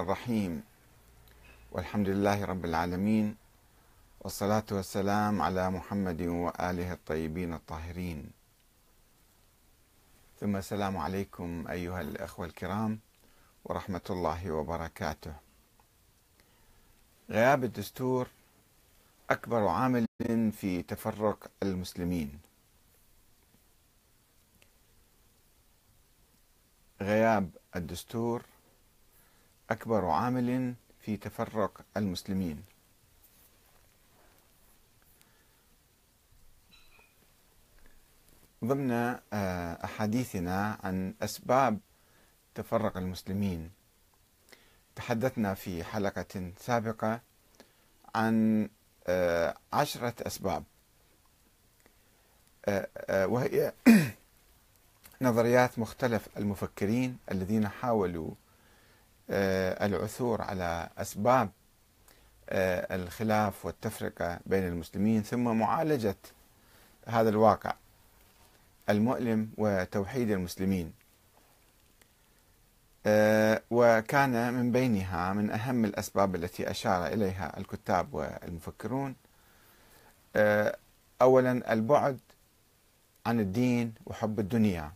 الرحيم. والحمد لله رب العالمين والصلاة والسلام على محمد وآله الطيبين الطاهرين. ثم السلام عليكم أيها الأخوة الكرام ورحمة الله وبركاته. غياب الدستور أكبر عامل في تفرق المسلمين. غياب الدستور أكبر عامل في تفرق المسلمين. ضمن آه، أحاديثنا عن أسباب تفرق المسلمين تحدثنا في حلقة سابقة عن آه، عشرة أسباب. آه، وهي نظريات مختلف المفكرين الذين حاولوا العثور على أسباب آه، الخلاف والتفرقة بين المسلمين ثم معالجة هذا الواقع المؤلم وتوحيد المسلمين. آه، وكان من بينها من أهم الأسباب التي أشار إليها الكتاب والمفكرون اولا البعد عن الدين وحب الدنيا.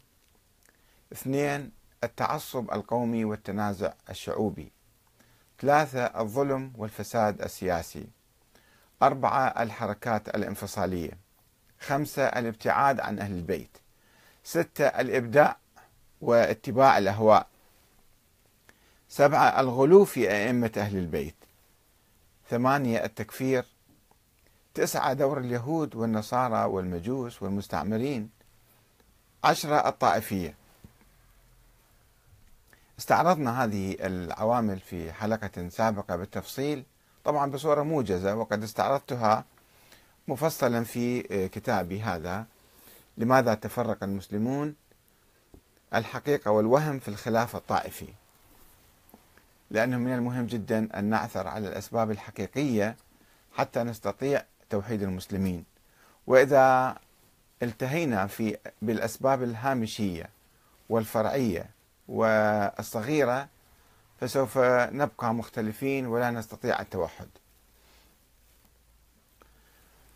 اثنين التعصب القومي والتنازع الشعوبي. ثلاثة الظلم والفساد السياسي. أربعة الحركات الانفصالية. خمسة الابتعاد عن أهل البيت. ستة الإبداع واتباع الأهواء. سبعة الغلو في أئمة أهل البيت. ثمانية التكفير. تسعة دور اليهود والنصارى والمجوس والمستعمرين. عشرة الطائفية. استعرضنا هذه العوامل في حلقة سابقة بالتفصيل طبعا بصورة موجزة وقد استعرضتها مفصلا في كتابي هذا. لماذا تفرق المسلمون؟ الحقيقة والوهم في الخلاف الطائفي. لأنه من المهم جدا أن نعثر على الأسباب الحقيقية حتى نستطيع توحيد المسلمين. وإذا التهينا في بالأسباب الهامشية والفرعية والصغيرة فسوف نبقى مختلفين ولا نستطيع التوحد.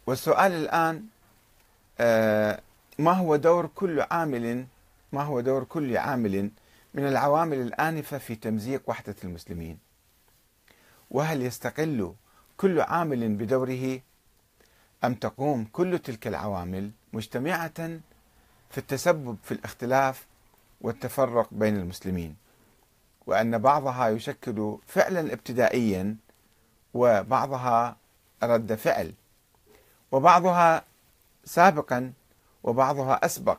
والسؤال الآن آه، ما هو دور كل عامل ما هو دور كل عامل من العوامل الآنفة في تمزيق وحدة المسلمين؟ وهل يستقل كل عامل بدوره أم تقوم كل تلك العوامل مجتمعة في التسبب في الاختلاف والتفرق بين المسلمين وأن بعضها يشكل فعلا ابتدائيا وبعضها رد فعل وبعضها سابقا وبعضها أسبق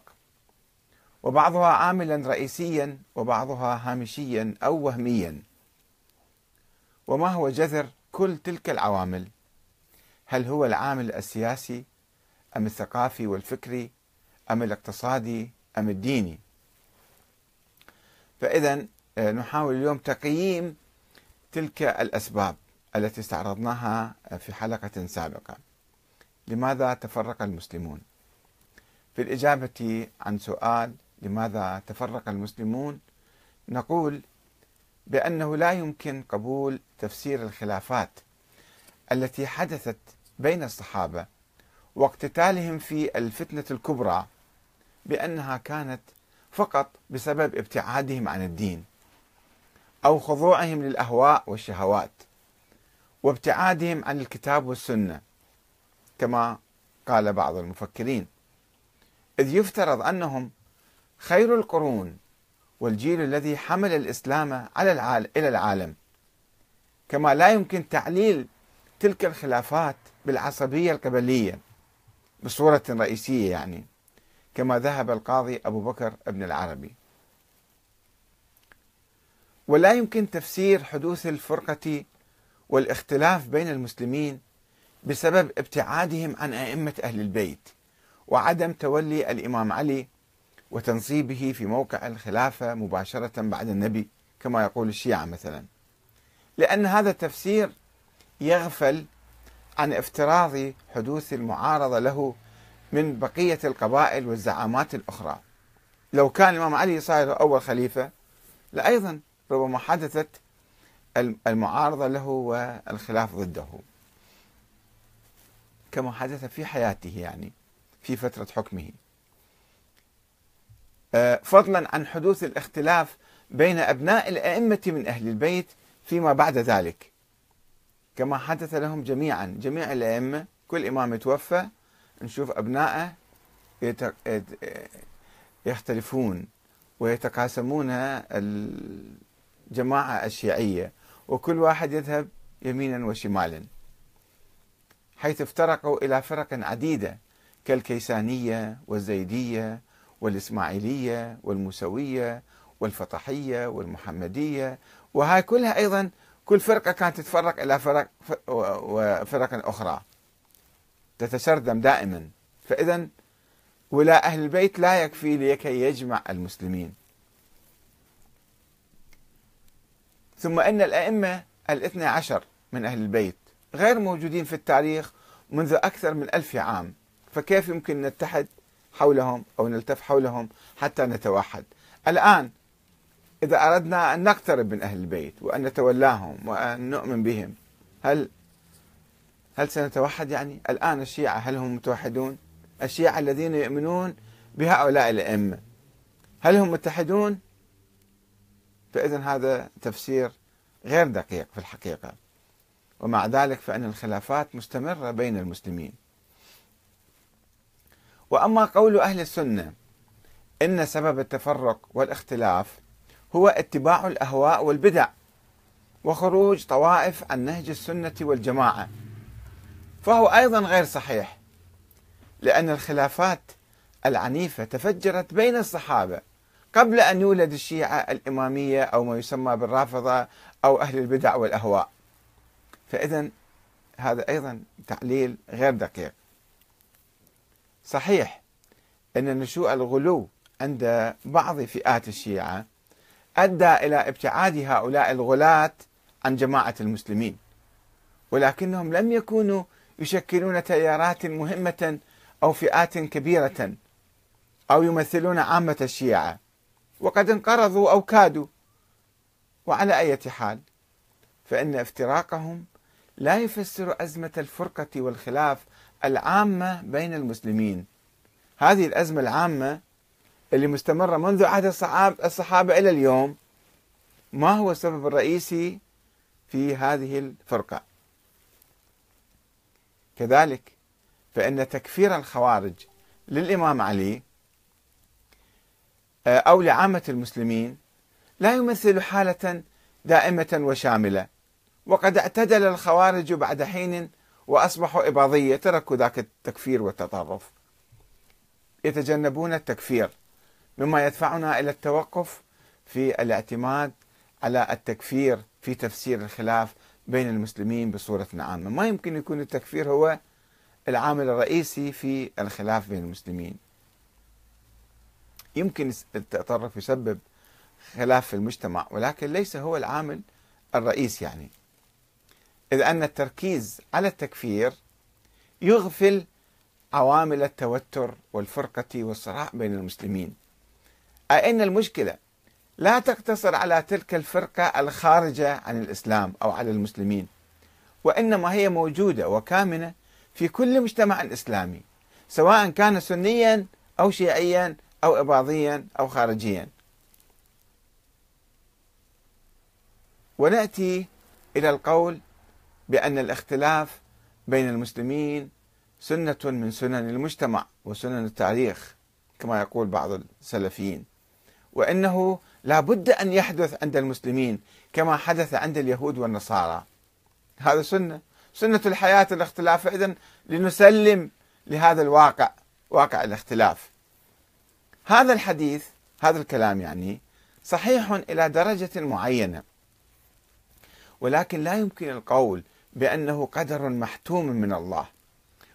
وبعضها عاملا رئيسيا وبعضها هامشيا أو وهميا. وما هو جذر كل تلك العوامل؟ هل هو العامل السياسي أم الثقافي والفكري أم الاقتصادي أم الديني؟ فإذا آه، نحاول اليوم تقييم تلك الأسباب التي استعرضناها في حلقة سابقة. لماذا تفرق المسلمون؟ في الإجابة عن سؤال لماذا تفرق المسلمون نقول بأنه لا يمكن قبول تفسير الخلافات التي حدثت بين الصحابة واقتتالهم في الفتنة الكبرى بأنها كانت فقط بسبب ابتعادهم عن الدين أو خضوعهم للأهواء والشهوات وابتعادهم عن الكتاب والسنة كما قال بعض المفكرين. إذ يفترض أنهم خير القرون والجيل الذي حمل الإسلام على العالم إلى العالم. كما لا يمكن تعليل تلك الخلافات بالعصبية القبلية بصورة رئيسية يعني. كما ذهب القاضي أبو بكر ابن العربي. ولا يمكن تفسير حدوث الفرقة والاختلاف بين المسلمين بسبب ابتعادهم عن أئمة أهل البيت وعدم تولي الإمام علي وتنصيبه في موقع الخلافة مباشرة بعد النبي كما يقول الشيعة مثلا. لأن هذا التفسير يغفل عن افتراض حدوث المعارضة له من بقية القبائل والزعامات الأخرى. لو كان الإمام علي صاير أول خليفة لأيضا ربما حدثت المعارضة له والخلاف ضده. كما حدث في حياته يعني في فترة حكمه. آه، فضلا عن حدوث الاختلاف بين أبناء الأئمة من أهل البيت فيما بعد ذلك. كما حدث لهم جميعا جميع الأئمة كل إمام يتوفى نشوف أبنائه يختلفون ويتقاسمون الجماعة الشيعية وكل واحد يذهب يمينا وشمالا حيث افترقوا إلى فرق عديدة كالكيسانية والزيدية والإسماعيلية والموسوية والفطحية والمحمدية وهاي كلها أيضا كل فرقة كانت تتفرق إلى فرق وفرق أخرى. تتشرذم دائما. فإذا ولاء أهل البيت لا يكفي لكي يجمع المسلمين. ثم أن الأئمة الاثنى عشر من أهل البيت غير موجودين في التاريخ منذ أكثر من ألف عام. فكيف يمكن نتحد حولهم أو نلتف حولهم حتى نتوحد؟ الآن إذا أردنا أن نقترب من أهل البيت وأن نتولاهم وأن نؤمن بهم هل هل سنتوحد؟ يعني الآن الشيعة هل هم متوحدون؟ الشيعة الذين يؤمنون بهؤلاء الأئمة هل هم متحدون؟ فإذا هذا تفسير غير دقيق في الحقيقة. ومع ذلك فإن الخلافات مستمرة بين المسلمين. وأما قول أهل السنة إن سبب التفرق والاختلاف هو اتباع الأهواء والبدع وخروج طوائف عن نهج السنة والجماعة. فهو أيضا غير صحيح لأن الخلافات العنيفة تفجرت بين الصحابة قبل أن يولد الشيعة الإمامية أو ما يسمى بالرافضة أو أهل البدع والأهواء. فإذا هذا أيضا تعليل غير دقيق. صحيح أن نشوء الغلو عند بعض فئات الشيعة أدى إلى ابتعاد هؤلاء الغلاة عن جماعة المسلمين ولكنهم لم يكونوا يشكلون تيارات مهمة أو فئات كبيرة أو يمثلون عامة الشيعة. وقد انقرضوا أو كادوا. وعلى أي حال فإن افتراقهم لا يفسر أزمة الفرقة والخلاف العامة بين المسلمين. هذه الأزمة العامة اللي مستمرة منذ عهد الصحابة إلى اليوم ما هو السبب الرئيسي في هذه الفرقة؟ كذلك فإن تكفير الخوارج للإمام علي آه، أو لعامة المسلمين لا يمثل حالة دائمة وشاملة. وقد اعتدل الخوارج بعد حين وأصبحوا إباضية تركوا ذاك التكفير والتطرف. يتجنبون التكفير مما يدفعنا إلى التوقف في الاعتماد على التكفير في تفسير الخلاف بين المسلمين بصورة عامة. ما يمكن يكون التكفير هو العامل الرئيسي في الخلاف بين المسلمين. يمكن التطرف يسبب خلاف في المجتمع ولكن ليس هو العامل الرئيسي يعني. إذ أن التركيز على التكفير يغفل عوامل التوتر والفرقة والصراع بين المسلمين. أي أن المشكلة؟ لا تقتصر على تلك الفرقة الخارجة عن الإسلام أو على المسلمين وإنما هي موجودة وكامنة في كل مجتمع إسلامي سواء كان سنيا أو شيعيا أو إباضيا أو خارجيا. ونأتي إلى القول بأن الاختلاف بين المسلمين سنة من سنن المجتمع وسنن التاريخ كما يقول بعض السلفيين. وأنه لا بد أن يحدث عند المسلمين كما حدث عند اليهود والنصارى. هذا سنة. سنة الحياة الاختلاف. فإذا لنسلم لهذا الواقع واقع الاختلاف. هذا الحديث هذا الكلام يعني صحيح إلى درجة معينة. ولكن لا يمكن القول بأنه قدر محتوم من الله.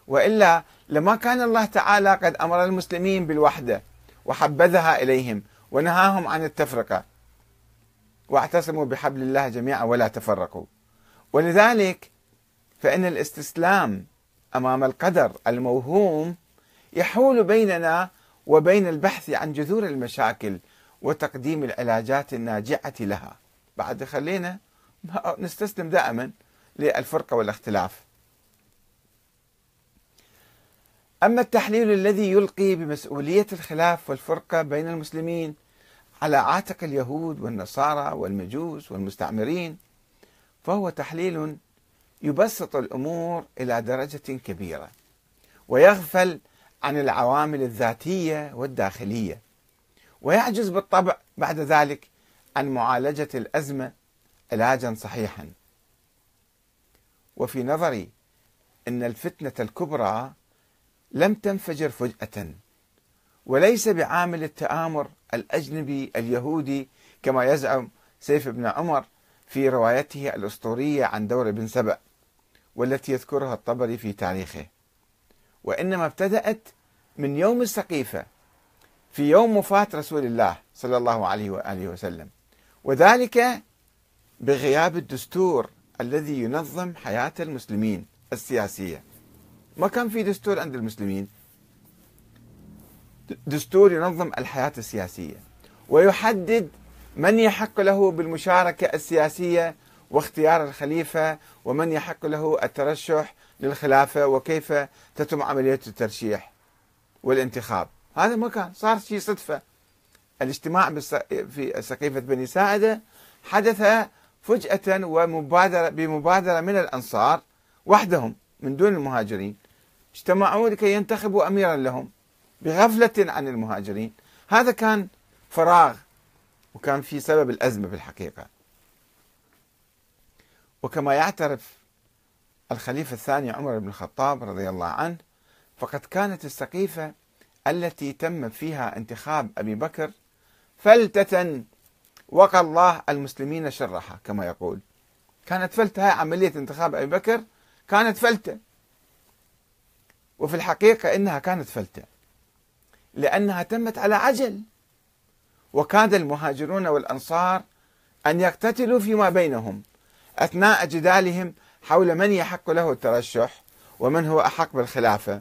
وإلا لما كان الله تعالى قد أمر المسلمين بالوحدة وحبذها إليهم ونهاهم عن التفرقة. واعتصموا بحبل الله جميعا ولا تفرقوا. ولذلك فإن الاستسلام أمام القدر الموهوم يحول بيننا وبين البحث عن جذور المشاكل وتقديم العلاجات الناجعة لها. بعد خلينا نستسلم دائما للفرقة والاختلاف. أما التحليل الذي يلقي بمسؤولية الخلاف والفرقة بين المسلمين على عاتق اليهود والنصارى والمجوس والمستعمرين فهو تحليل يبسط الأمور إلى درجة كبيرة ويغفل عن العوامل الذاتية والداخلية ويعجز بالطبع بعد ذلك عن معالجة الأزمة علاجا صحيحا. وفي نظري إن الفتنة الكبرى لم تنفجر فجأة. وليس بعامل التآمر الأجنبي اليهودي كما يزعم سيف بن عمر في روايته الأسطورية عن دور بن سبأ والتي يذكرها الطبري في تاريخه. وإنما ابتدأت من يوم السقيفة في يوم وفاة رسول الله صلى الله عليه وآله وسلم وذلك بغياب الدستور الذي ينظم حياة المسلمين السياسية. ما كان في دستور عند المسلمين؟ دستور ينظم الحياة السياسية ويحدد من يحق له بالمشاركة السياسية واختيار الخليفة ومن يحق له الترشح للخلافة وكيف تتم عملية الترشيح والانتخاب. هذا ما كان صار شيء صدفة. الاجتماع في سقيفة بني ساعدة حدث فجأة ومبادرة بمبادرة من الأنصار وحدهم من دون المهاجرين. اجتمعوا لكي ينتخبوا أميرا لهم. بغفلة عن المهاجرين. هذا كان فراغ وكان في سبب الأزمة في الحقيقة. وكما يعترف الخليفة الثاني عمر بن الخطاب رضي الله عنه فقد كانت السقيفة التي تم فيها انتخاب أبي بكر فلتة وقى الله المسلمين شرها كما يقول. كانت فلتة هاي عملية انتخاب أبي بكر كانت فلتة. وفي الحقيقة إنها كانت فلتة. لأنها تمت على عجل. وكاد المهاجرون والأنصار أن يقتتلوا فيما بينهم أثناء جدالهم حول من يحق له الترشح ومن هو أحق بالخلافة.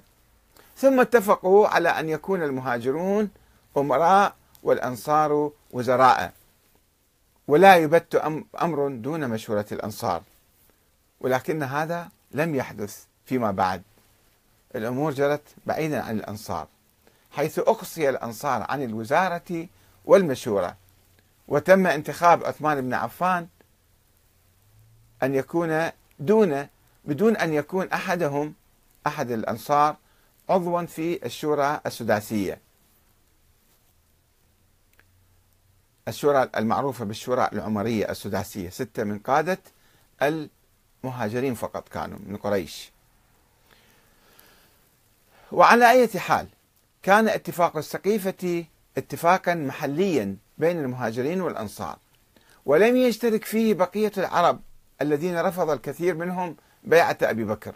ثم اتفقوا على أن يكون المهاجرون أمراء والأنصار وزراء. ولا يبت أمر دون مشورة الأنصار. ولكن هذا لم يحدث فيما بعد. الأمور جرت بعيدا عن الأنصار. حيث أقصي الأنصار عن الوزارة والمشورة. وتم انتخاب عثمان بن عفان أن يكون دون بدون أن يكون أحدهم أحد الأنصار عضوا في الشورى السداسية. الشورى المعروفة بالشورى العمرية السداسية ستة من قادة المهاجرين فقط كانوا من قريش. وعلى أي حال كان اتفاق السقيفة اتفاقا محليا بين المهاجرين والأنصار ولم يشترك فيه بقية العرب الذين رفض الكثير منهم بيعة أبي بكر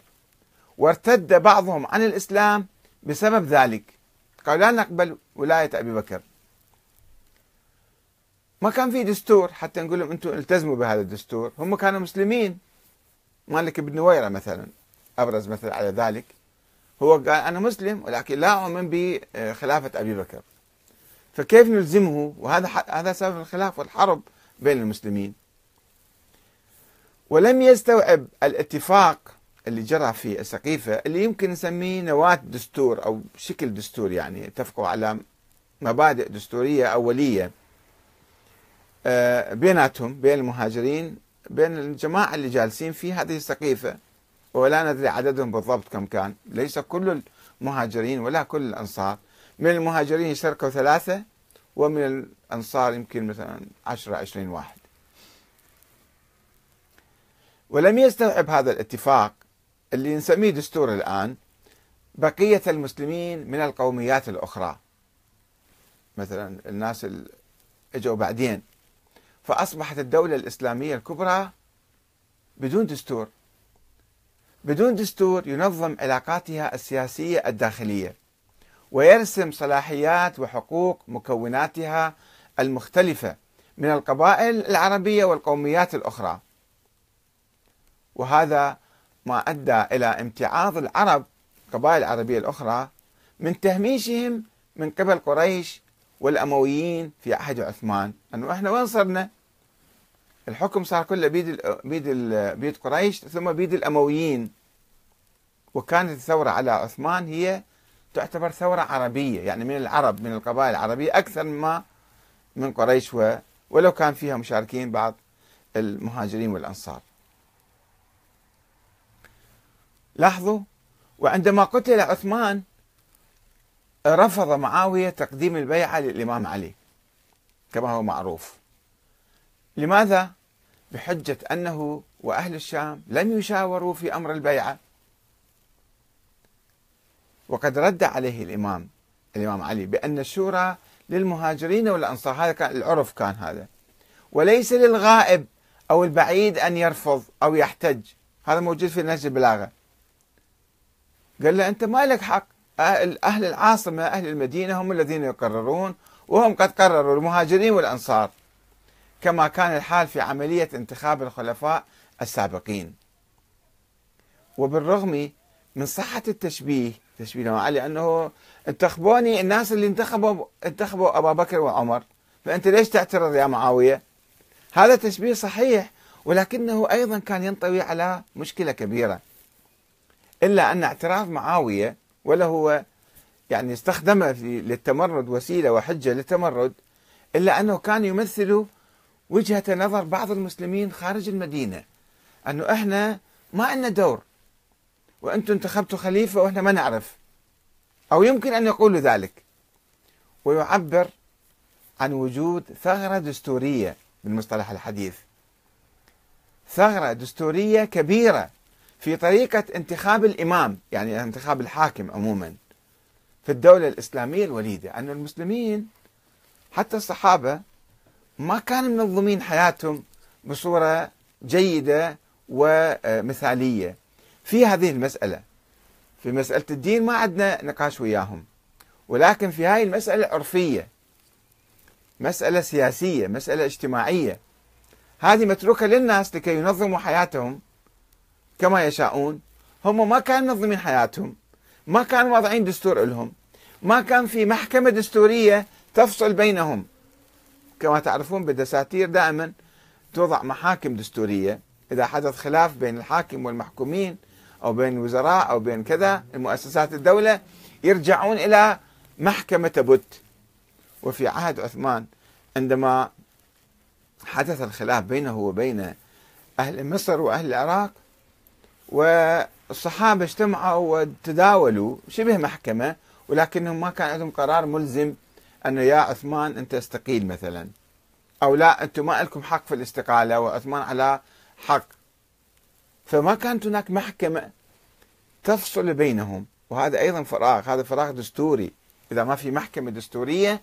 وارتد بعضهم عن الإسلام بسبب ذلك. قالوا لا نقبل ولاية أبي بكر. ما كان في دستور حتى نقول لهم أنتم التزموا بهذا الدستور. هم كانوا مسلمين مالك بن نويرة مثلا أبرز مثل على ذلك. هو قال أنا مسلم ولكن لا أؤمن بخلافة أبي بكر. فكيف نلزمه؟ وهذا هذا سبب الخلاف والحرب بين المسلمين. ولم يستوعب الاتفاق اللي جرى في السقيفة اللي يمكن نسميه نواة دستور أو شكل دستور يعني اتفقوا على مبادئ دستورية أولية آه، بيناتهم بين المهاجرين بين الجماعة اللي جالسين في هذه السقيفة. ولا ندري عددهم بالضبط كم كان. ليس كل المهاجرين ولا كل الأنصار. من المهاجرين يشتركوا ثلاثة ومن الأنصار يمكن مثلا عشرة عشرين واحد. ولم يستوعب هذا الاتفاق اللي نسميه دستور الآن بقية المسلمين من القوميات الأخرى. مثلا الناس اللي إجوا بعدين. فأصبحت الدولة الإسلامية الكبرى بدون دستور. بدون دستور ينظم علاقاتها السياسية الداخلية ويرسم صلاحيات وحقوق مكوناتها المختلفة من القبائل العربية والقوميات الأخرى. وهذا ما أدى إلى امتعاض العرب القبائل العربية الأخرى من تهميشهم من قبل قريش والأمويين في عهد عثمان. أنه إحنا وين صرنا؟ الحكم صار كله بيد بيد بيد قريش ثم بيد الأمويين. وكانت الثورة على عثمان هي تعتبر ثورة عربية يعني من العرب من القبائل العربية أكثر مما من قريش ولو كان فيها مشاركين بعض المهاجرين والأنصار. لاحظوا وعندما قتل عثمان رفض معاوية تقديم البيعة للإمام علي كما هو معروف. لماذا؟ بحجة أنه وأهل الشام لم يشاوروا في أمر البيعة وقد رد عليه الإمام الإمام علي بأن الشورى للمهاجرين والأنصار هذا كان العرف كان هذا. وليس للغائب أو البعيد أن يرفض أو يحتج. هذا موجود في نهج البلاغة. قال له أنت ما لك حق أهل العاصمة أهل المدينة هم الذين يقررون وهم قد قرروا المهاجرين والأنصار. كما كان الحال في عملية انتخاب الخلفاء السابقين. وبالرغم من صحة التشبيه تشبيه علي أنه انتخبوني الناس اللي انتخبوا انتخبوا أبا بكر وعمر. فأنت ليش تعترض يا معاوية؟ هذا تشبيه صحيح ولكنه أيضا كان ينطوي على مشكلة كبيرة. إلا أن اعتراف معاوية ولا هو يعني استخدمه للتمرد وسيلة وحجة للتمرد إلا أنه كان يمثل وجهة نظر بعض المسلمين خارج المدينة. أنه إحنا ما عندنا دور. وأنتم انتخبتوا خليفة وإحنا ما نعرف. أو يمكن أن يقولوا ذلك. ويعبر عن وجود ثغرة دستورية بالمصطلح الحديث. ثغرة دستورية كبيرة في طريقة انتخاب الإمام يعني انتخاب الحاكم عموما في الدولة الإسلامية الوليدة. أن المسلمين حتى الصحابة ما كانوا منظمين حياتهم بصورة جيدة ومثالية. في هذه المسألة في مسألة الدين ما عندنا نقاش وياهم ولكن في هاي المسألة عرفية مسألة سياسية مسألة اجتماعية. هذه متروكة للناس لكي ينظموا حياتهم كما يشاءون. هم ما كانوا منظمين حياتهم ما كانوا واضعين دستور لهم ما كان في محكمة دستورية تفصل بينهم. كما تعرفون بالدساتير دائما توضع محاكم دستورية إذا حدث خلاف بين الحاكم والمحكومين أو بين الوزراء أو بين كذا المؤسسات الدولة يرجعون إلى محكمة تبت. وفي عهد عثمان عندما حدث الخلاف بينه وبين أهل مصر وأهل العراق والصحابة اجتمعوا وتداولوا شبه محكمة ولكنهم ما كان عندهم قرار ملزم أنه يا عثمان أنت استقيل مثلا أو لا أنتم ما لكم حق في الاستقالة وعثمان على حق. فما كانت هناك محكمة تفصل بينهم. وهذا أيضا فراغ هذا فراغ دستوري. إذا ما في محكمة دستورية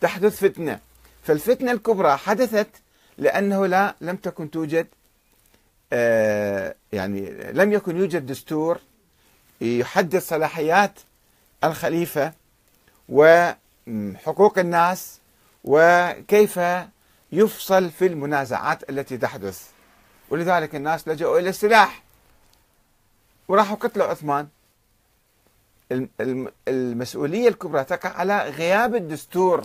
تحدث فتنة. فالفتنة الكبرى حدثت لأنه لا لم تكن توجد آه يعني لم يكن يوجد دستور يحدد صلاحيات الخليفة وحقوق الناس وكيف يفصل في المنازعات التي تحدث. ولذلك الناس لجأوا إلى السلاح. وراحوا قتلوا عثمان. المسؤولية الكبرى تقع على غياب الدستور.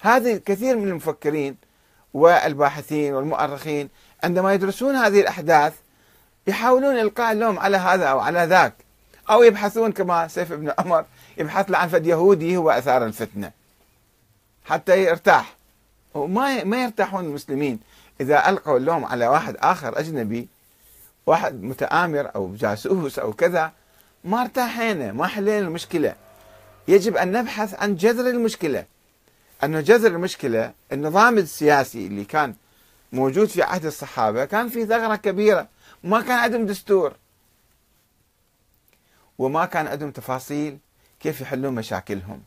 هذه كثير من المفكرين والباحثين والمؤرخين عندما يدرسون هذه الأحداث يحاولون إلقاء اللوم على هذا أو على ذاك. أو يبحثون كما سيف بن عمر يبحث عن فد يهودي هو أثار الفتنة. حتى يرتاح. وما ما يرتاحون المسلمين. إذا ألقوا اللوم على واحد آخر أجنبي واحد متآمر أو جاسوس أو كذا ما ارتاحينا ما حلينا المشكلة. يجب أن نبحث عن جذر المشكلة. أنه جذر المشكلة النظام السياسي اللي كان موجود في عهد الصحابة كان في ثغرة كبيرة. ما كان عندهم دستور. وما كان عندهم تفاصيل كيف يحلون مشاكلهم.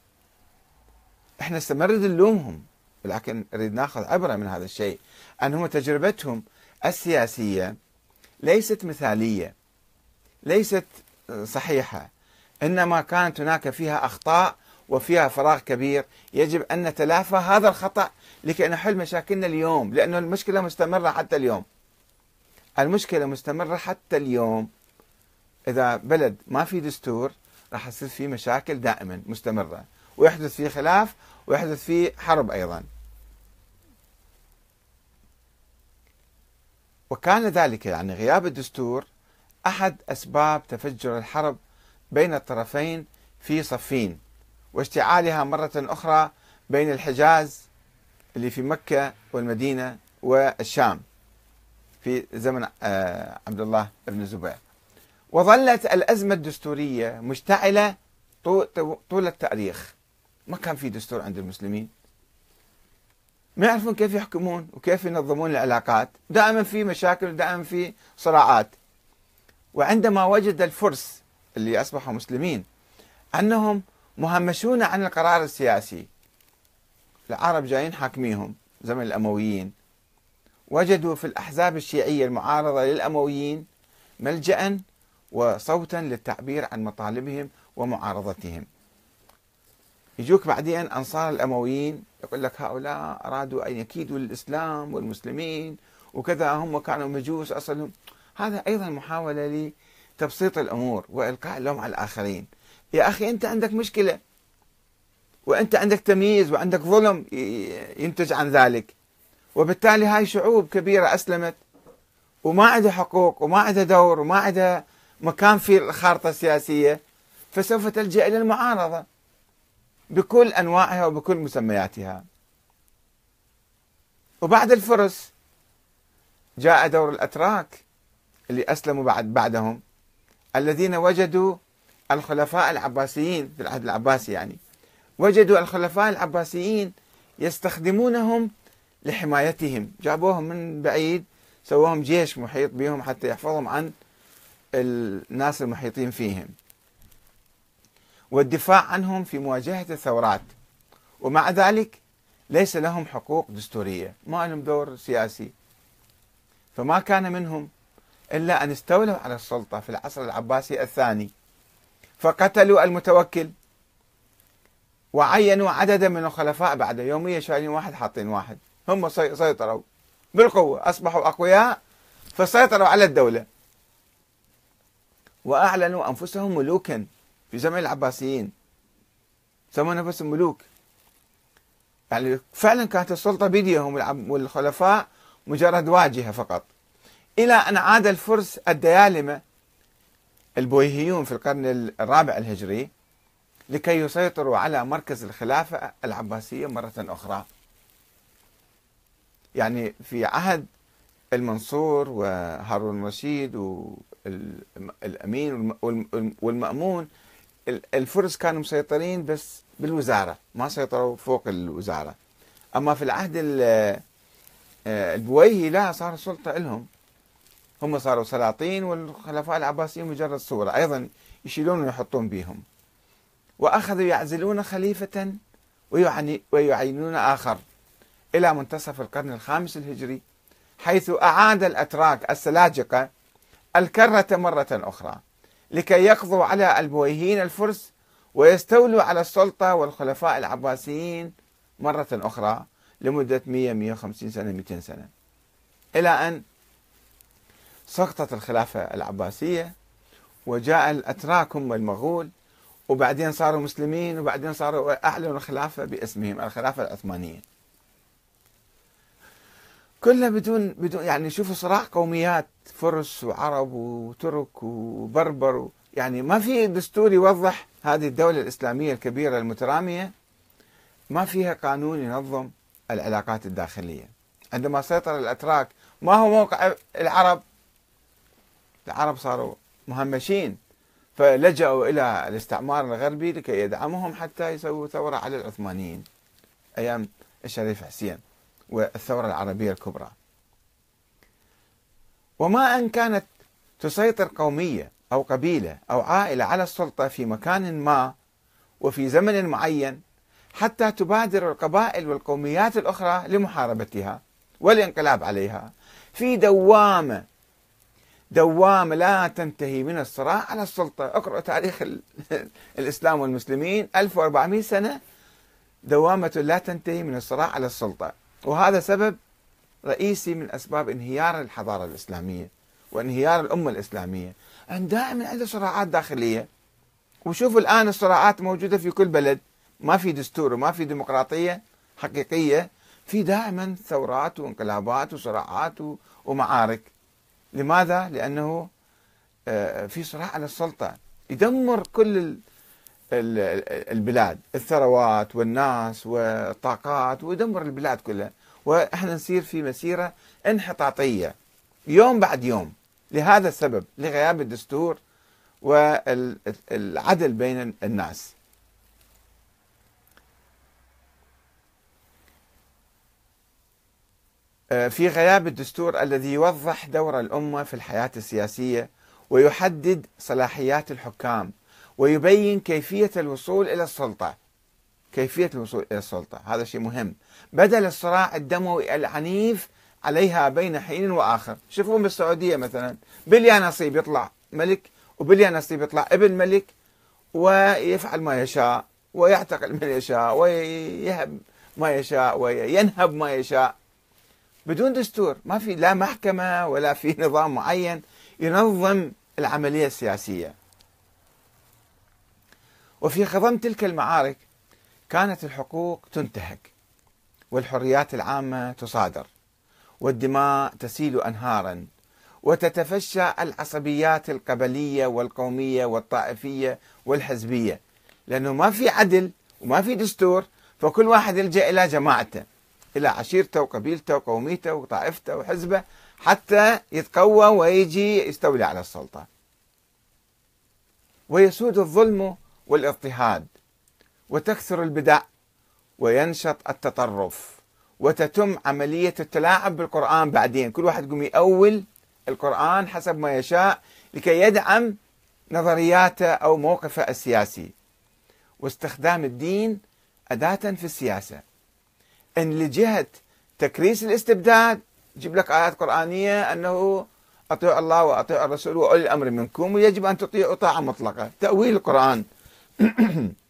إحنا استمرد نلومهم. ولكن نريد ناخذ عبرة من هذا الشيء أنهم تجربتهم السياسية ليست مثالية ليست صحيحة إنما كانت هناك فيها أخطاء وفيها فراغ كبير. يجب أن نتلافى هذا الخطأ لكي نحل مشاكلنا اليوم لأن المشكلة مستمرة حتى اليوم. المشكلة مستمرة حتى اليوم. إذا بلد ما في دستور راح يصير فيه مشاكل دائما مستمرة ويحدث فيه خلاف ويحدث فيه حرب أيضا. وكان ذلك يعني غياب الدستور أحد أسباب تفجر الحرب بين الطرفين في صفين واشتعالها مرة أخرى بين الحجاز اللي في مكة والمدينة والشام في زمن آه، عبد الله بن الزبير وظلت الأزمة الدستورية مشتعلة طول التاريخ. ما كان في دستور عند المسلمين. ما يعرفون كيف يحكمون وكيف ينظمون العلاقات. دائما في مشاكل ودائما في صراعات. وعندما وجد الفرس اللي أصبحوا مسلمين أنهم مهمشون عن القرار السياسي العرب جايين حاكميهم زمن الأمويين. وجدوا في الأحزاب الشيعية المعارضة للأمويين ملجأ وصوتا للتعبير عن مطالبهم ومعارضتهم. يجوك بعدين أنصار الأمويين يقول لك هؤلاء أرادوا أن يكيدوا الإسلام والمسلمين وكذا هم كانوا مجوس أصلهم. هذا أيضا محاولة لتبسيط الأمور وإلقاء اللوم على الآخرين. يا أخي أنت عندك مشكلة وأنت عندك تمييز وعندك ظلم ينتج عن ذلك. وبالتالي هاي شعوب كبيرة أسلمت وما عندها حقوق وما عندها دور وما عندها مكان في الخارطة السياسية فسوف تلجأ إلى المعارضة. بكل أنواعها وبكل مسمياتها. وبعد الفرس جاء دور الأتراك اللي أسلموا بعد بعدهم الذين وجدوا الخلفاء العباسيين في العهد العباسي يعني. وجدوا الخلفاء العباسيين يستخدمونهم لحمايتهم. جابوهم من بعيد سووهم جيش محيط بهم حتى يحفظهم عن الناس المحيطين فيهم. والدفاع عنهم في مواجهة الثورات. ومع ذلك ليس لهم حقوق دستورية. ما لهم دور سياسي. فما كان منهم إلا أن استولوا على السلطة في العصر العباسي الثاني. فقتلوا المتوكل. وعينوا عددا من الخلفاء بعد يوميا شايلين واحد حاطين واحد. هم سيطروا. بالقوة. أصبحوا أقوياء فسيطروا على الدولة. وأعلنوا أنفسهم ملوكا. في زمن العباسيين. سموا نفسهم ملوك يعني فعلا كانت السلطة بيديهم والخلفاء مجرد واجهة فقط. إلى أن عاد الفرس الديالمة البويهيون في القرن الرابع الهجري لكي يسيطروا على مركز الخلافة العباسية مرة أخرى. يعني في عهد المنصور وهارون الرشيد والأمين والمأمون الفرس كانوا مسيطرين بس بالوزارة ما سيطروا فوق الوزارة. أما في العهد البويهي لا صار السلطة لهم. هم صاروا سلاطين والخلفاء العباسيين مجرد صورة. أيضا يشيلون ويحطون بهم وأخذوا يعزلون خليفة ويعينون آخر إلى منتصف القرن الخامس الهجري حيث أعاد الأتراك السلاجقة الكرة مرة أخرى. لكي يقضوا على البويهيين الفرس ويستولوا على السلطة والخلفاء العباسيين مرة أخرى لمدة 100 150 سنة 200 سنة. إلى أن سقطت الخلافة العباسية وجاء الأتراك هم المغول وبعدين صاروا مسلمين وبعدين صاروا أعلنوا الخلافة باسمهم الخلافة العثمانية. كلها بدون بدون يعني شوفوا صراع قوميات فرس وعرب وترك وبربر يعني ما في دستور يوضح هذه الدولة الإسلامية الكبيرة المترامية ما فيها قانون ينظم العلاقات الداخلية. عندما سيطر الأتراك ما هو موقع العرب؟ العرب صاروا مهمشين فلجأوا إلى الاستعمار الغربي لكي يدعمهم حتى يسووا ثورة على العثمانيين أيام الشريف حسين. والثورة العربية الكبرى. وما أن كانت تسيطر قومية أو قبيلة أو عائلة على السلطة في مكان ما وفي زمن معين حتى تبادر القبائل والقوميات الأخرى لمحاربتها والانقلاب عليها. في دوامة دوامة لا تنتهي من الصراع على السلطة. اقرأ تاريخ الإسلام والمسلمين 1400 سنة. دوامة لا تنتهي من الصراع على السلطة. وهذا سبب رئيسي من أسباب انهيار الحضارة الإسلامية وانهيار الأمة الإسلامية. أن دائما عنده صراعات داخلية. وشوفوا الآن الصراعات موجودة في كل بلد. ما في دستور وما في ديمقراطية حقيقية. في دائما ثورات وانقلابات وصراعات ومعارك. لماذا؟ لأنه آه، في صراع على السلطة. يدمر كل البلاد. الثروات والناس والطاقات. ويدمر البلاد كلها. وإحنا نسير في مسيرة انحطاطية يوم بعد يوم لهذا السبب لغياب الدستور والعدل بين الناس. آه، في غياب الدستور الذي يوضح دور الأمة في الحياة السياسية ويحدد صلاحيات الحكام ويبين كيفية الوصول إلى السلطة. كيفية الوصول إلى السلطة. هذا شيء مهم. بدل الصراع الدموي العنيف عليها بين حين وآخر. شوفوا بالسعودية مثلا بليا نصيب يطلع ملك وبليا نصيب يطلع ابن ملك ويفعل ما يشاء ويعتقل من يشاء ويهب ما يشاء وينهب ما يشاء. بدون دستور. ما في لا محكمة ولا في نظام معين ينظم العملية السياسية. وفي خضم تلك المعارك كانت الحقوق تنتهك والحريات العامة تصادر والدماء تسيل أنهارا وتتفشى العصبيات القبلية والقومية والطائفية والحزبية. لأنه ما في عدل وما في دستور فكل واحد يلجأ إلى جماعته إلى عشيرته وقبيلته وقوميته وطائفته وحزبه حتى يتقوى ويجي يستولي على السلطة. ويسود الظلم والاضطهاد وتكثر البدع وينشط التطرف وتتم عملية التلاعب بالقرآن بعدين. كل واحد يقوم يأول القرآن حسب ما يشاء لكي يدعم نظرياته أو موقفه السياسي. واستخدام الدين أداة في السياسة. إن لجهة تكريس الاستبداد يجيب لك آيات قرآنية أنه أطيعوا الله وأطيعوا الرسول وأولي الأمر منكم ويجب أن تطيعوا طاعة مطلقة. تأويل القرآن.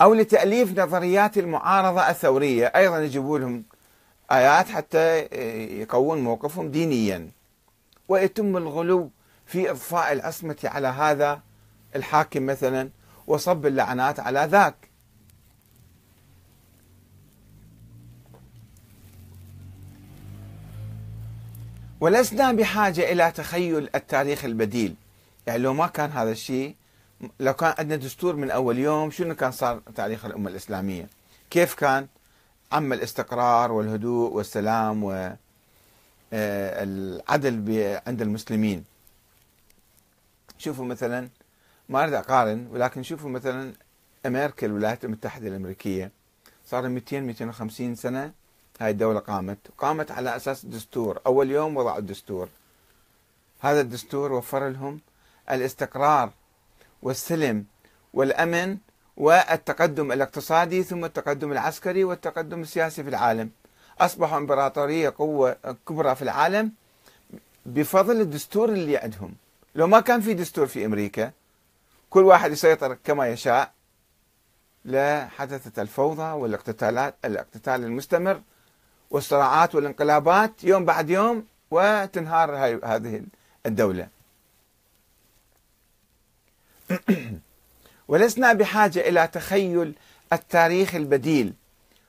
أو لتأليف نظريات المعارضة الثورية. أيضا يجيبوا لهم آيات حتى يقوون موقفهم دينيا. ويتم الغلو في إضفاء العصمة على هذا الحاكم مثلا وصب اللعنات على ذاك. ولسنا بحاجة إلى تخيل التاريخ البديل. يعني لو ما كان هذا الشيء لو كان عندنا دستور من أول يوم شنو كان صار تاريخ الأمة الإسلامية؟ كيف كان؟ عم الاستقرار والهدوء والسلام والعدل آه، عند المسلمين. شوفوا مثلا ما أريد أقارن ولكن شوفوا مثلا أمريكا الولايات المتحدة الأمريكية. صار 200 250 سنة هاي الدولة قامت. قامت على أساس دستور. أول يوم وضعوا الدستور. هذا الدستور وفر لهم الاستقرار والسلم والأمن والتقدم الاقتصادي ثم التقدم العسكري والتقدم السياسي في العالم. أصبحوا إمبراطورية قوة كبرى في العالم بفضل الدستور اللي عندهم. لو ما كان في دستور في أمريكا كل واحد يسيطر كما يشاء لحدثت الفوضى والاقتتالات الاقتتال المستمر والصراعات والانقلابات يوم بعد يوم وتنهار هذه الدولة. ولسنا بحاجة إلى تخيل التاريخ البديل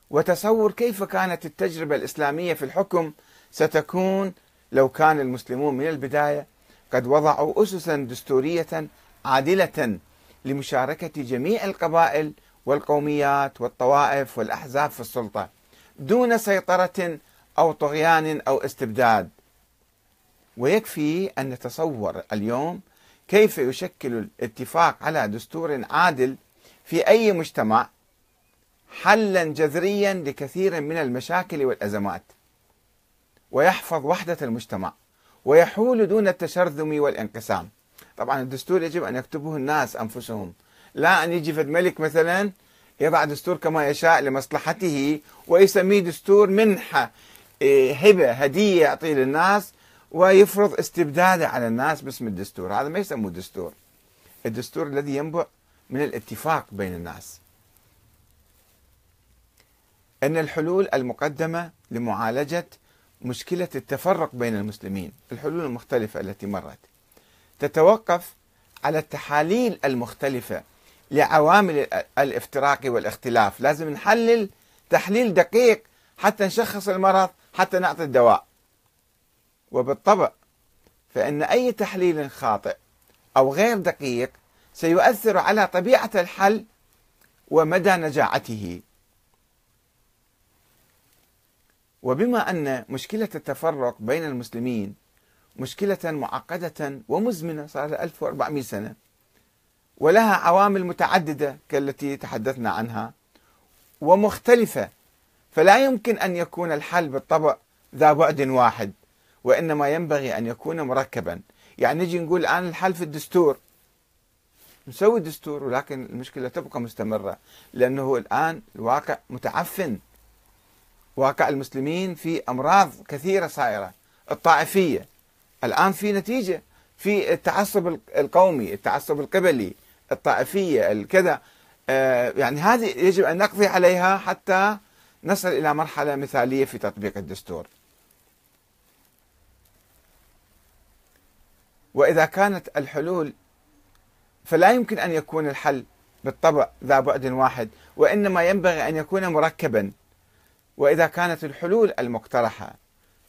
وتصور كيف كانت التجربة الإسلامية في الحكم ستكون لو كان المسلمون من البداية قد وضعوا أسسا دستورية عادلة لمشاركة جميع القبائل والقوميات والطوائف والأحزاب في السلطة دون سيطرة أو طغيان أو استبداد. ويكفي أن نتصور اليوم كيف يشكل الاتفاق على دستور عادل في أي مجتمع حلا جذريا لكثير من المشاكل والأزمات؟ ويحفظ وحدة المجتمع ويحول دون التشرذم والانقسام. طبعا الدستور يجب أن يكتبه الناس أنفسهم لا أن يجي فد ملك مثلا يضع دستور كما يشاء لمصلحته ويسميه دستور منحة إيه، هبة هدية يعطيه للناس ويفرض استبداده على الناس باسم الدستور. هذا ما يسموه دستور. الدستور الذي ينبع من الاتفاق بين الناس. أن الحلول المقدمة لمعالجة مشكلة التفرق بين المسلمين الحلول المختلفة التي مرت تتوقف على التحاليل المختلفة لعوامل الافتراق والاختلاف. لازم نحلل تحليل دقيق حتى نشخص المرض حتى نعطي الدواء. وبالطبع فإن أي تحليل خاطئ أو غير دقيق سيؤثر على طبيعة الحل ومدى نجاعته. وبما أن مشكلة التفرق بين المسلمين مشكلة معقدة ومزمنة صار لها 1400 سنة ولها عوامل متعددة كالتي تحدثنا عنها ومختلفة فلا يمكن أن يكون الحل بالطبع ذا بعد واحد. وإنما ينبغي أن يكون مركبا. يعني نجي نقول الآن الحل في الدستور. نسوي دستور ولكن المشكلة تبقى مستمرة لأنه الآن الواقع متعفن. واقع المسلمين في أمراض كثيرة صايرة الطائفية. الآن في نتيجة في التعصب القومي التعصب القبلي الطائفية الكذا. آه، يعني هذه يجب أن نقضي عليها حتى نصل إلى مرحلة مثالية في تطبيق الدستور. وإذا كانت الحلول فلا يمكن أن يكون الحل بالطبع ذا بعد واحد وإنما ينبغي أن يكون مركبا. وإذا كانت الحلول المقترحة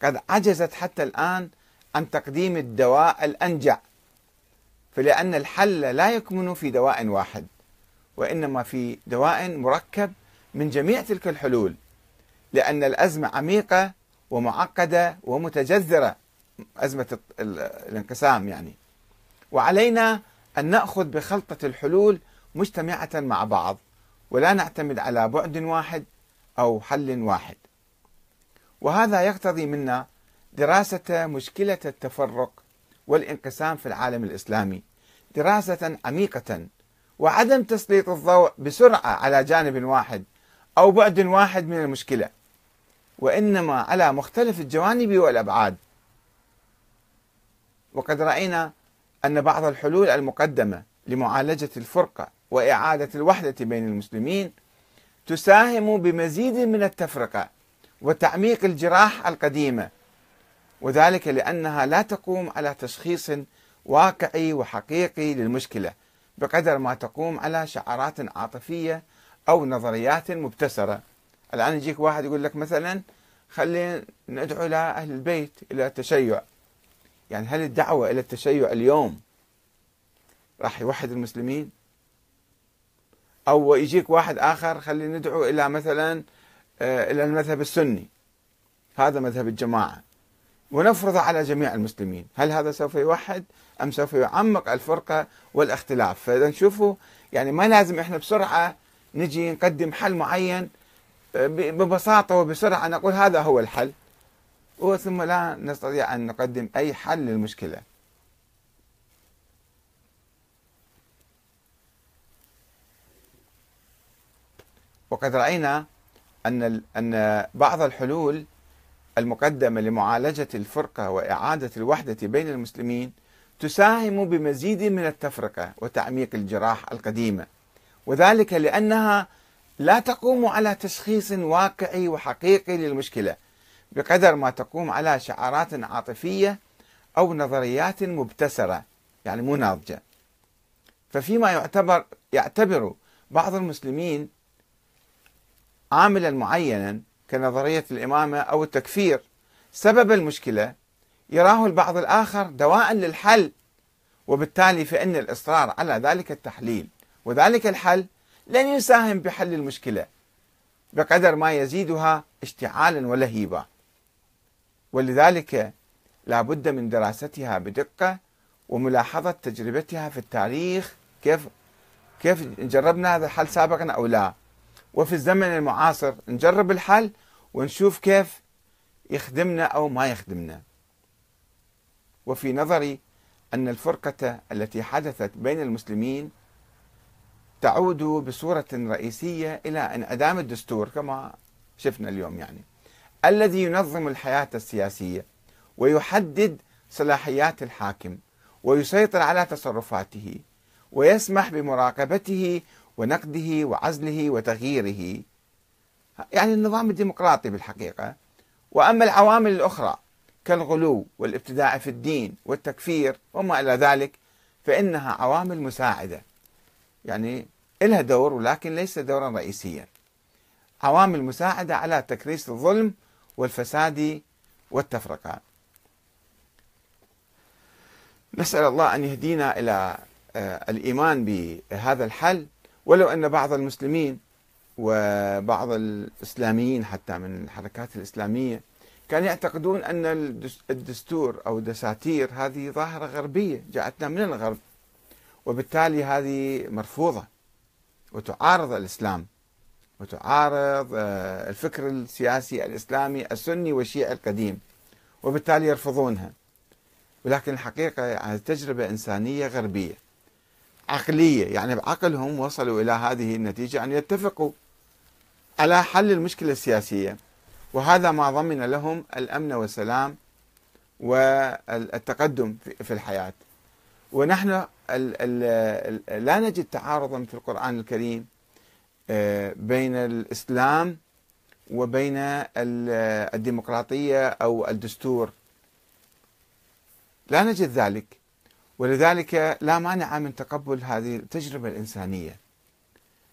قد عجزت حتى الآن عن تقديم الدواء الأنجع. فلأن الحل لا يكمن في دواء واحد وإنما في دواء مركب من جميع تلك الحلول لأن الأزمة عميقة ومعقدة ومتجذرة. أزمة الانقسام يعني. وعلينا أن نأخذ بخلطة الحلول مجتمعة مع بعض ولا نعتمد على بعد واحد أو حل واحد. وهذا يقتضي منا دراسة مشكلة التفرق والانقسام في العالم الإسلامي. دراسة عميقة وعدم تسليط الضوء بسرعة على جانب واحد أو بعد واحد من المشكلة. وإنما على مختلف الجوانب والأبعاد. وقد رأينا أن بعض الحلول المقدمة لمعالجة الفرقة وإعادة الوحدة بين المسلمين تساهم بمزيد من التفرقة وتعميق الجراح القديمة وذلك لأنها لا تقوم على تشخيص واقعي وحقيقي للمشكلة بقدر ما تقوم على شعارات عاطفية أو نظريات مبتسرة. الآن يجيك واحد يقول لك مثلا خلينا ندعو إلى أهل البيت إلى التشيع. يعني هل الدعوة إلى التشيع اليوم راح يوحد المسلمين؟ أو يجيك واحد آخر خلينا ندعو إلى مثلا آه، إلى المذهب السني. هذا مذهب الجماعة. ونفرض على جميع المسلمين. هل هذا سوف يوحد أم سوف يعمق الفرقة والاختلاف؟ فإذا نشوفوا يعني ما لازم إحنا بسرعة نجي نقدم حل معين آه، ببساطة وبسرعة نقول هذا هو الحل. وثم لا نستطيع أن نقدم أي حل للمشكلة. وقد رأينا أن أن بعض الحلول المقدمة لمعالجة الفرقة وإعادة الوحدة بين المسلمين تساهم بمزيد من التفرقة وتعميق الجراح القديمة وذلك لأنها لا تقوم على تشخيص واقعي وحقيقي للمشكلة. بقدر ما تقوم على شعارات عاطفية أو نظريات مبتسرة يعني مو ناضجة. ففيما يعتبر يعتبر بعض المسلمين عاملا معينا كنظرية الإمامة أو التكفير سبب المشكلة يراه البعض الآخر دواء للحل وبالتالي فإن الإصرار على ذلك التحليل وذلك الحل لن يساهم بحل المشكلة بقدر ما يزيدها اشتعالا ولهيبا. ولذلك لا بد من دراستها بدقة وملاحظة تجربتها في التاريخ كيف كيف جربنا هذا الحل سابقا أو لا. وفي الزمن المعاصر نجرب الحل ونشوف كيف يخدمنا أو ما يخدمنا. وفي نظري أن الفرقة التي حدثت بين المسلمين تعود بصورة رئيسية إلى انعدام الدستور كما شفنا اليوم يعني. الذي ينظم الحياة السياسية ويحدد صلاحيات الحاكم ويسيطر على تصرفاته ويسمح بمراقبته ونقده وعزله وتغييره. يعني النظام الديمقراطي بالحقيقة وأما العوامل الأخرى كالغلو والابتداع في الدين والتكفير وما إلى ذلك فإنها عوامل مساعدة. يعني لها دور ولكن ليس دورا رئيسيا. عوامل مساعدة على تكريس الظلم والفساد والتفرقة. نسأل الله أن يهدينا إلى آه، الإيمان بهذا الحل. ولو أن بعض المسلمين وبعض الإسلاميين حتى من الحركات الإسلامية كانوا يعتقدون أن الدستور أو الدساتير هذه ظاهرة غربية جاءتنا من الغرب وبالتالي هذه مرفوضة وتعارض الإسلام. وتعارض آه، الفكر السياسي الإسلامي السني والشيعي القديم وبالتالي يرفضونها. ولكن الحقيقة يعني تجربة إنسانية غربية عقلية يعني بعقلهم وصلوا إلى هذه النتيجة أن يتفقوا على حل المشكلة السياسية. وهذا ما ضمن لهم الأمن والسلام والتقدم في الحياة. ونحن لا نجد تعارضا في القرآن الكريم بين الإسلام وبين الديمقراطية أو الدستور. لا نجد ذلك. ولذلك لا مانع من تقبل هذه التجربة الإنسانية.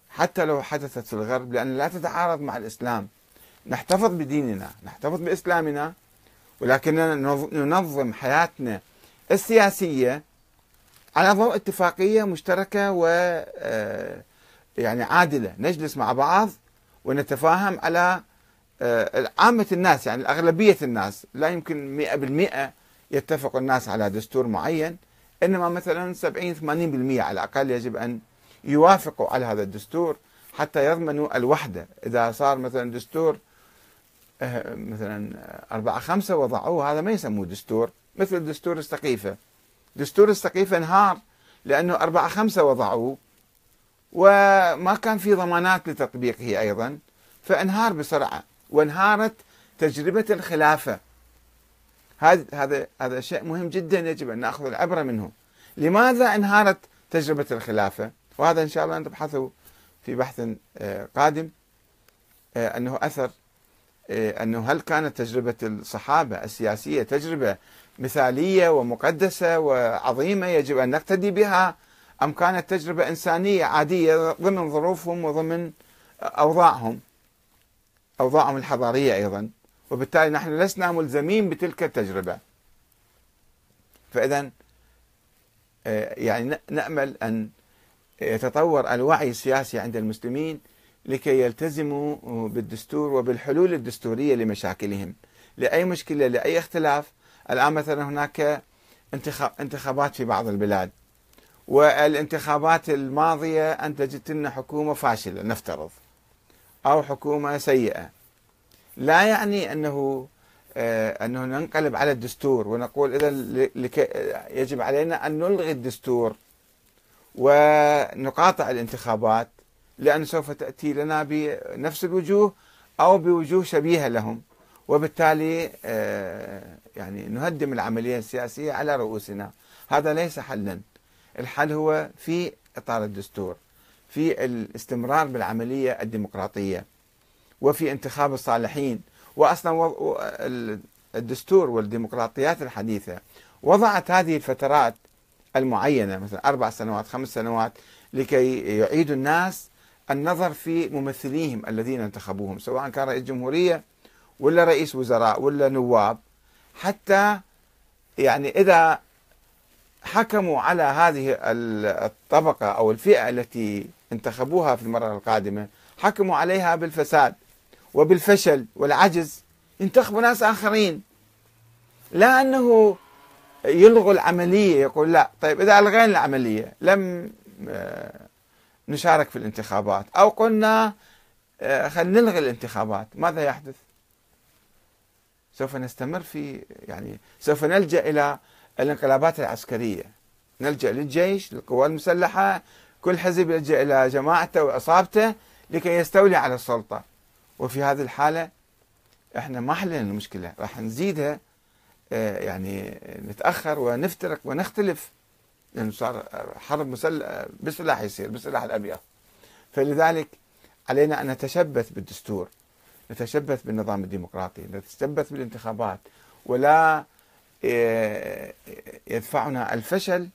حتى لو حدثت في الغرب لأن لا تتعارض مع الإسلام. نحتفظ بديننا نحتفظ بإسلامنا ولكننا ننظم حياتنا السياسية على ضوء اتفاقية مشتركة و آه، يعني عادلة نجلس مع بعض ونتفاهم على آه، عامة الناس يعني أغلبية الناس. لا يمكن مئة بالمئة يتفق الناس على دستور معين إنما مثلا 70 80% على الأقل يجب أن يوافقوا على هذا الدستور حتى يضمنوا الوحدة. إذا صار مثلا دستور آه، مثلا أربعة خمسة وضعوه هذا ما يسموه دستور مثل دستور السقيفة. دستور السقيفة انهار لأنه أربعة خمسة وضعوه. وما كان في ضمانات لتطبيقه أيضا فانهار بسرعة وانهارت تجربة الخلافة هذا هذا هذا شيء مهم جدا يجب أن نأخذ العبره منه. لماذا انهارت تجربة الخلافة؟ وهذا إن شاء الله نبحثه في بحث آه، قادم آه، أنه أثر آه، أنه هل كانت تجربة الصحابة السياسية تجربة مثالية ومقدسة وعظيمة يجب أن نقتدي بها أم كانت تجربة إنسانية عادية ضمن ظروفهم وضمن أوضاعهم أوضاعهم الحضارية أيضا. وبالتالي نحن لسنا ملزمين بتلك التجربة. فإذا آه، يعني نأمل أن يتطور الوعي السياسي عند المسلمين لكي يلتزموا بالدستور وبالحلول الدستورية لمشاكلهم. لأي مشكلة لأي اختلاف الآن مثلا هناك انتخابات في بعض البلاد. والانتخابات الماضية أنتجت لنا حكومة فاشلة نفترض أو حكومة سيئة. لا يعني أنه آه، أنه ننقلب على الدستور ونقول إذا يجب علينا أن نلغي الدستور ونقاطع الانتخابات لأن سوف تأتي لنا بنفس الوجوه أو بوجوه شبيهة لهم. وبالتالي آه، يعني نهدم العملية السياسية على رؤوسنا. هذا ليس حلا. الحل هو في إطار الدستور في الاستمرار بالعملية الديمقراطية وفي انتخاب الصالحين. واصلا الدستور والديمقراطيات الحديثة وضعت هذه الفترات المعينة مثلا أربع سنوات خمس سنوات لكي يعيدوا الناس النظر في ممثليهم الذين انتخبوهم سواء كان رئيس جمهورية ولا رئيس وزراء ولا نواب. حتى يعني إذا حكموا على هذه الطبقة أو الفئة التي انتخبوها في المرة القادمة حكموا عليها بالفساد وبالفشل والعجز. ينتخبوا ناس آخرين. لا أنه يلغوا العملية يقول لا. طيب إذا ألغينا العملية لم آه، نشارك في الانتخابات. أو قلنا آه، خلينا نلغي الانتخابات. ماذا يحدث؟ سوف نستمر في يعني سوف نلجأ إلى الانقلابات العسكرية. نلجأ للجيش للقوى المسلحة كل حزب يلجأ إلى جماعته وعصابته لكي يستولي على السلطة. وفي هذه الحالة إحنا ما حلينا المشكلة راح نزيدها آه، يعني نتأخر ونفترق ونختلف لأنه صار حرب مسلح بسلاح يصير بسلاح الأبيض. فلذلك علينا أن نتشبث بالدستور نتشبث بالنظام الديمقراطي نتشبث بالانتخابات ولا يدفعنا الفشل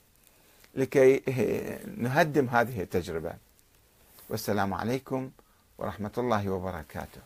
لكي آه، نهدم هذه التجربة. والسلام عليكم ورحمة الله وبركاته.